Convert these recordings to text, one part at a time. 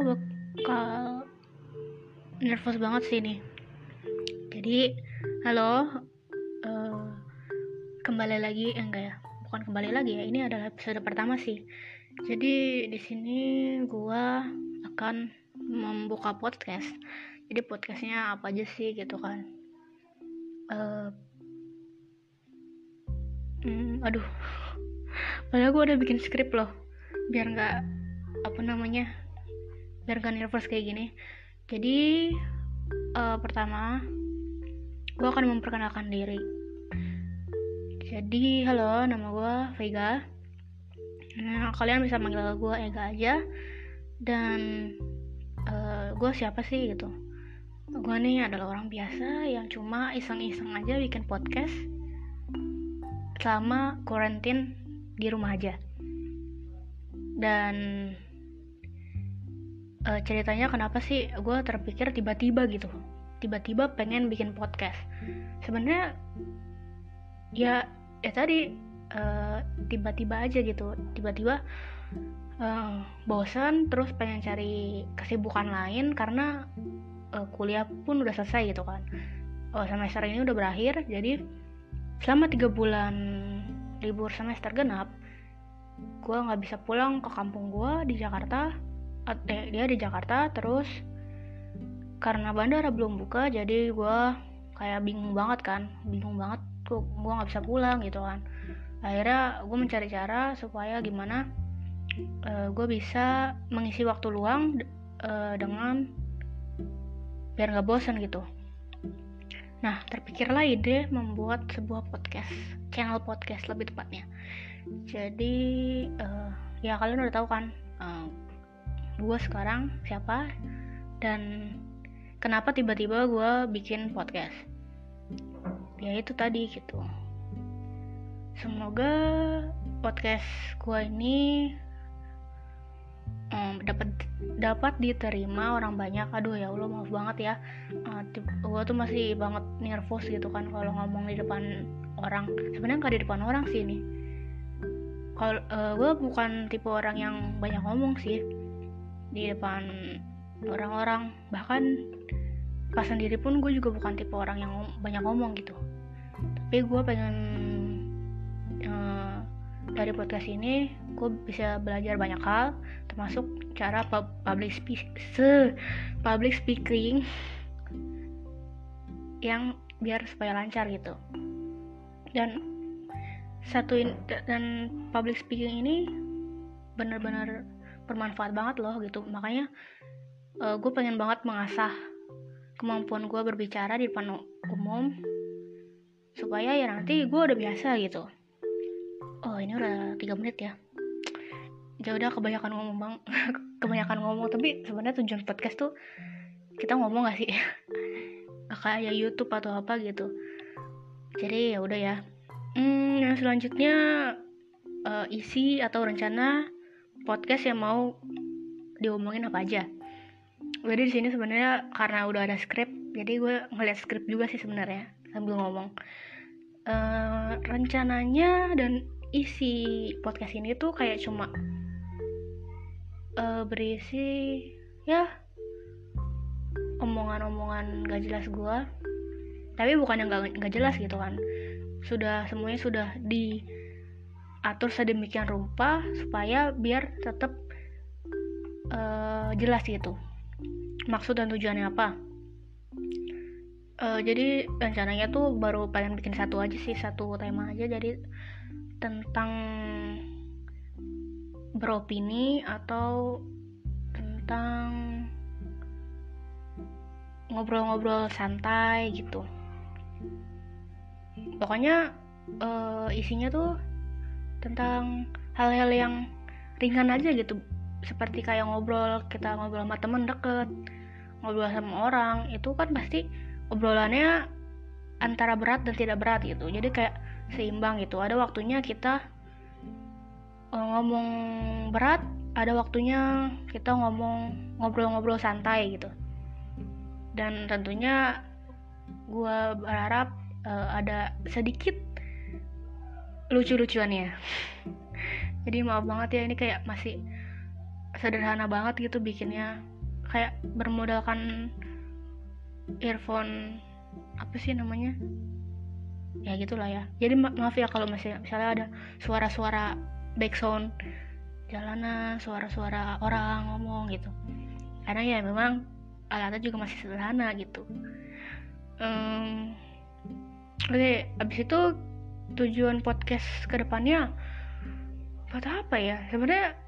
gue bakal nervous banget sih nih jadi halo uh, kembali lagi eh, enggak ya bukan kembali lagi ya ini adalah episode pertama sih. Jadi di sini gue akan membuka podcast. Jadi podcastnya apa aja sih gitu kan. Uh, hmm, aduh. Padahal gue udah bikin skrip loh biar nggak apa namanya biar gak nervous kayak gini. Jadi uh, pertama gue akan memperkenalkan diri. Jadi halo nama gue Vega. Nah kalian bisa manggil gue Ega aja. Dan uh, gue siapa sih gitu? Gue nih adalah orang biasa yang cuma iseng-iseng aja bikin podcast selama karantin di rumah aja. Dan uh, ceritanya kenapa sih gue terpikir tiba-tiba gitu tiba-tiba pengen bikin podcast. Sebenarnya ya ya tadi uh, tiba-tiba aja gitu. Tiba-tiba uh, bosan terus pengen cari kesibukan lain karena uh, kuliah pun udah selesai gitu kan. Oh semester ini udah berakhir jadi selama tiga bulan libur semester genap gue nggak bisa pulang ke kampung gue di Jakarta. eh, dia di Jakarta terus karena bandara belum buka jadi gue kayak bingung banget kan. Bingung banget kok gue nggak bisa pulang gitu kan. Akhirnya gue mencari cara supaya gimana uh, eh, gue bisa mengisi waktu luang uh, dengan biar nggak bosan gitu. Nah terpikirlah ide membuat sebuah podcast channel podcast lebih tepatnya. Jadi uh, ya kalian udah tahu kan eh, gue sekarang siapa? Dan kenapa tiba-tiba gue bikin podcast? Ya itu tadi gitu. Semoga podcast gue ini um, dapat dapat diterima orang banyak. Aduh ya allah maaf banget ya. Uh, gue tuh masih banget nervous gitu kan kalau ngomong di depan orang. Sebenarnya nggak di depan orang sih nih kalau uh, eh, gue bukan tipe orang yang banyak ngomong sih di depan orang-orang. Bahkan pas sendiri pun gue juga bukan tipe orang yang banyak ngomong gitu. Tapi gue pengen uh, dari podcast ini gue bisa belajar banyak hal termasuk cara public speak public speaking yang biar supaya lancar gitu. Dan satu dan public speaking ini benar-benar bermanfaat banget loh gitu. Makanya uh, gue pengen banget mengasah kemampuan gue berbicara di depan umum supaya ya nanti gue udah biasa gitu. Oh ini udah tiga menit ya. Ya udah kebanyakan ngomong bang. Kebanyakan ngomong tapi sebenarnya tujuan podcast tuh kita ngomong gak sih? Kayak YouTube atau apa gitu. Jadi ya udah ya. Hmm, yang selanjutnya uh, isi atau rencana podcast yang mau diomongin apa aja. Jadi di sini sebenarnya karena udah ada skrip, jadi gue ngeliat skrip juga sih sebenarnya sambil ngomong. Uh, rencananya dan isi podcast ini tuh kayak cuma uh, berisi ya omongan-omongan gak jelas gue tapi bukan yang gak, gak jelas gitu kan sudah semuanya sudah diatur sedemikian rupa supaya biar tetap uh, jelas gitu. Maksud dan tujuannya apa? Uh, jadi rencananya tuh baru pengen bikin satu aja sih satu tema aja. Jadi tentang beropini atau tentang ngobrol-ngobrol santai gitu. Pokoknya uh, isinya tuh tentang hal-hal yang ringan aja gitu. Seperti kayak ngobrol kita ngobrol sama temen deket ngobrol sama orang itu kan pasti obrolannya antara berat dan tidak berat gitu. Jadi kayak seimbang gitu. Ada waktunya kita uh, ngomong berat ada waktunya kita ngomong ngobrol-ngobrol santai gitu. Dan tentunya gue berharap uh, ada sedikit lucu-lucuannya. Jadi maaf banget ya ini kayak masih sederhana banget gitu bikinnya. Kayak bermodalkan earphone apa sih namanya? Ya gitulah ya. Jadi ma maaf ya kalau masih misalnya ada suara-suara background jalanan suara-suara orang ngomong gitu. Karena ya memang alatnya juga masih sederhana gitu. Um, oke okay, abis itu tujuan podcast ke depannya buat apa ya? Sebenarnya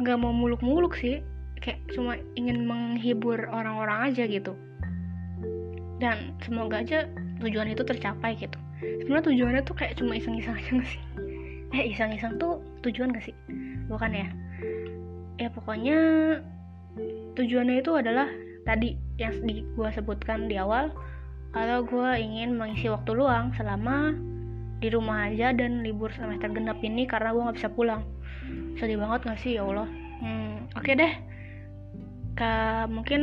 nggak mau muluk-muluk sih. Kayak cuma ingin menghibur orang-orang aja gitu. Dan semoga aja tujuan itu tercapai gitu. Sebenarnya tujuannya tuh kayak cuma iseng-iseng aja gak sih? Eh iseng-iseng tuh tujuan gak sih? Bukan ya? Ya pokoknya tujuannya itu adalah tadi yang gua sebutkan di awal kalau gue ingin mengisi waktu luang selama di rumah aja dan libur semester genap ini karena gue nggak bisa pulang. Sedih banget gak sih? Ya Allah. Hmm, oke okay deh. Ka, mungkin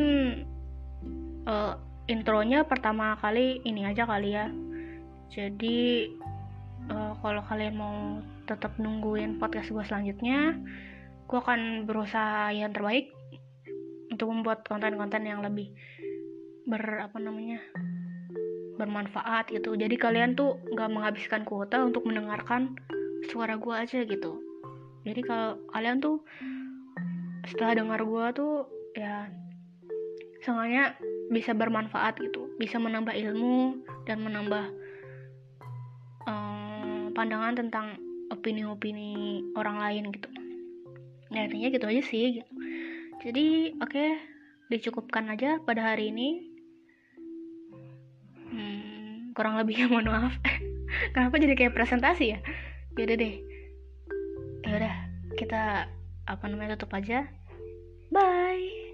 uh, intronya pertama kali ini aja kali ya. Jadi uh, kalau kalian mau tetap nungguin podcast gue selanjutnya gue akan berusaha yang terbaik untuk membuat konten-konten yang lebih ber apa namanya bermanfaat gitu. Jadi kalian tuh nggak menghabiskan kuota untuk mendengarkan suara gue aja gitu. Jadi kalau kalian tuh setelah dengar gue tuh ya sengaja bisa bermanfaat gitu. Bisa menambah ilmu dan menambah um, pandangan tentang opini-opini orang lain gitu. Ya artinya gitu aja sih gitu. jadi oke okay, dicukupkan aja pada hari ini kurang lebihnya mohon maaf. Kenapa jadi kayak presentasi ya? Yaudah deh. Yaudah kita apa namanya tutup aja. Bye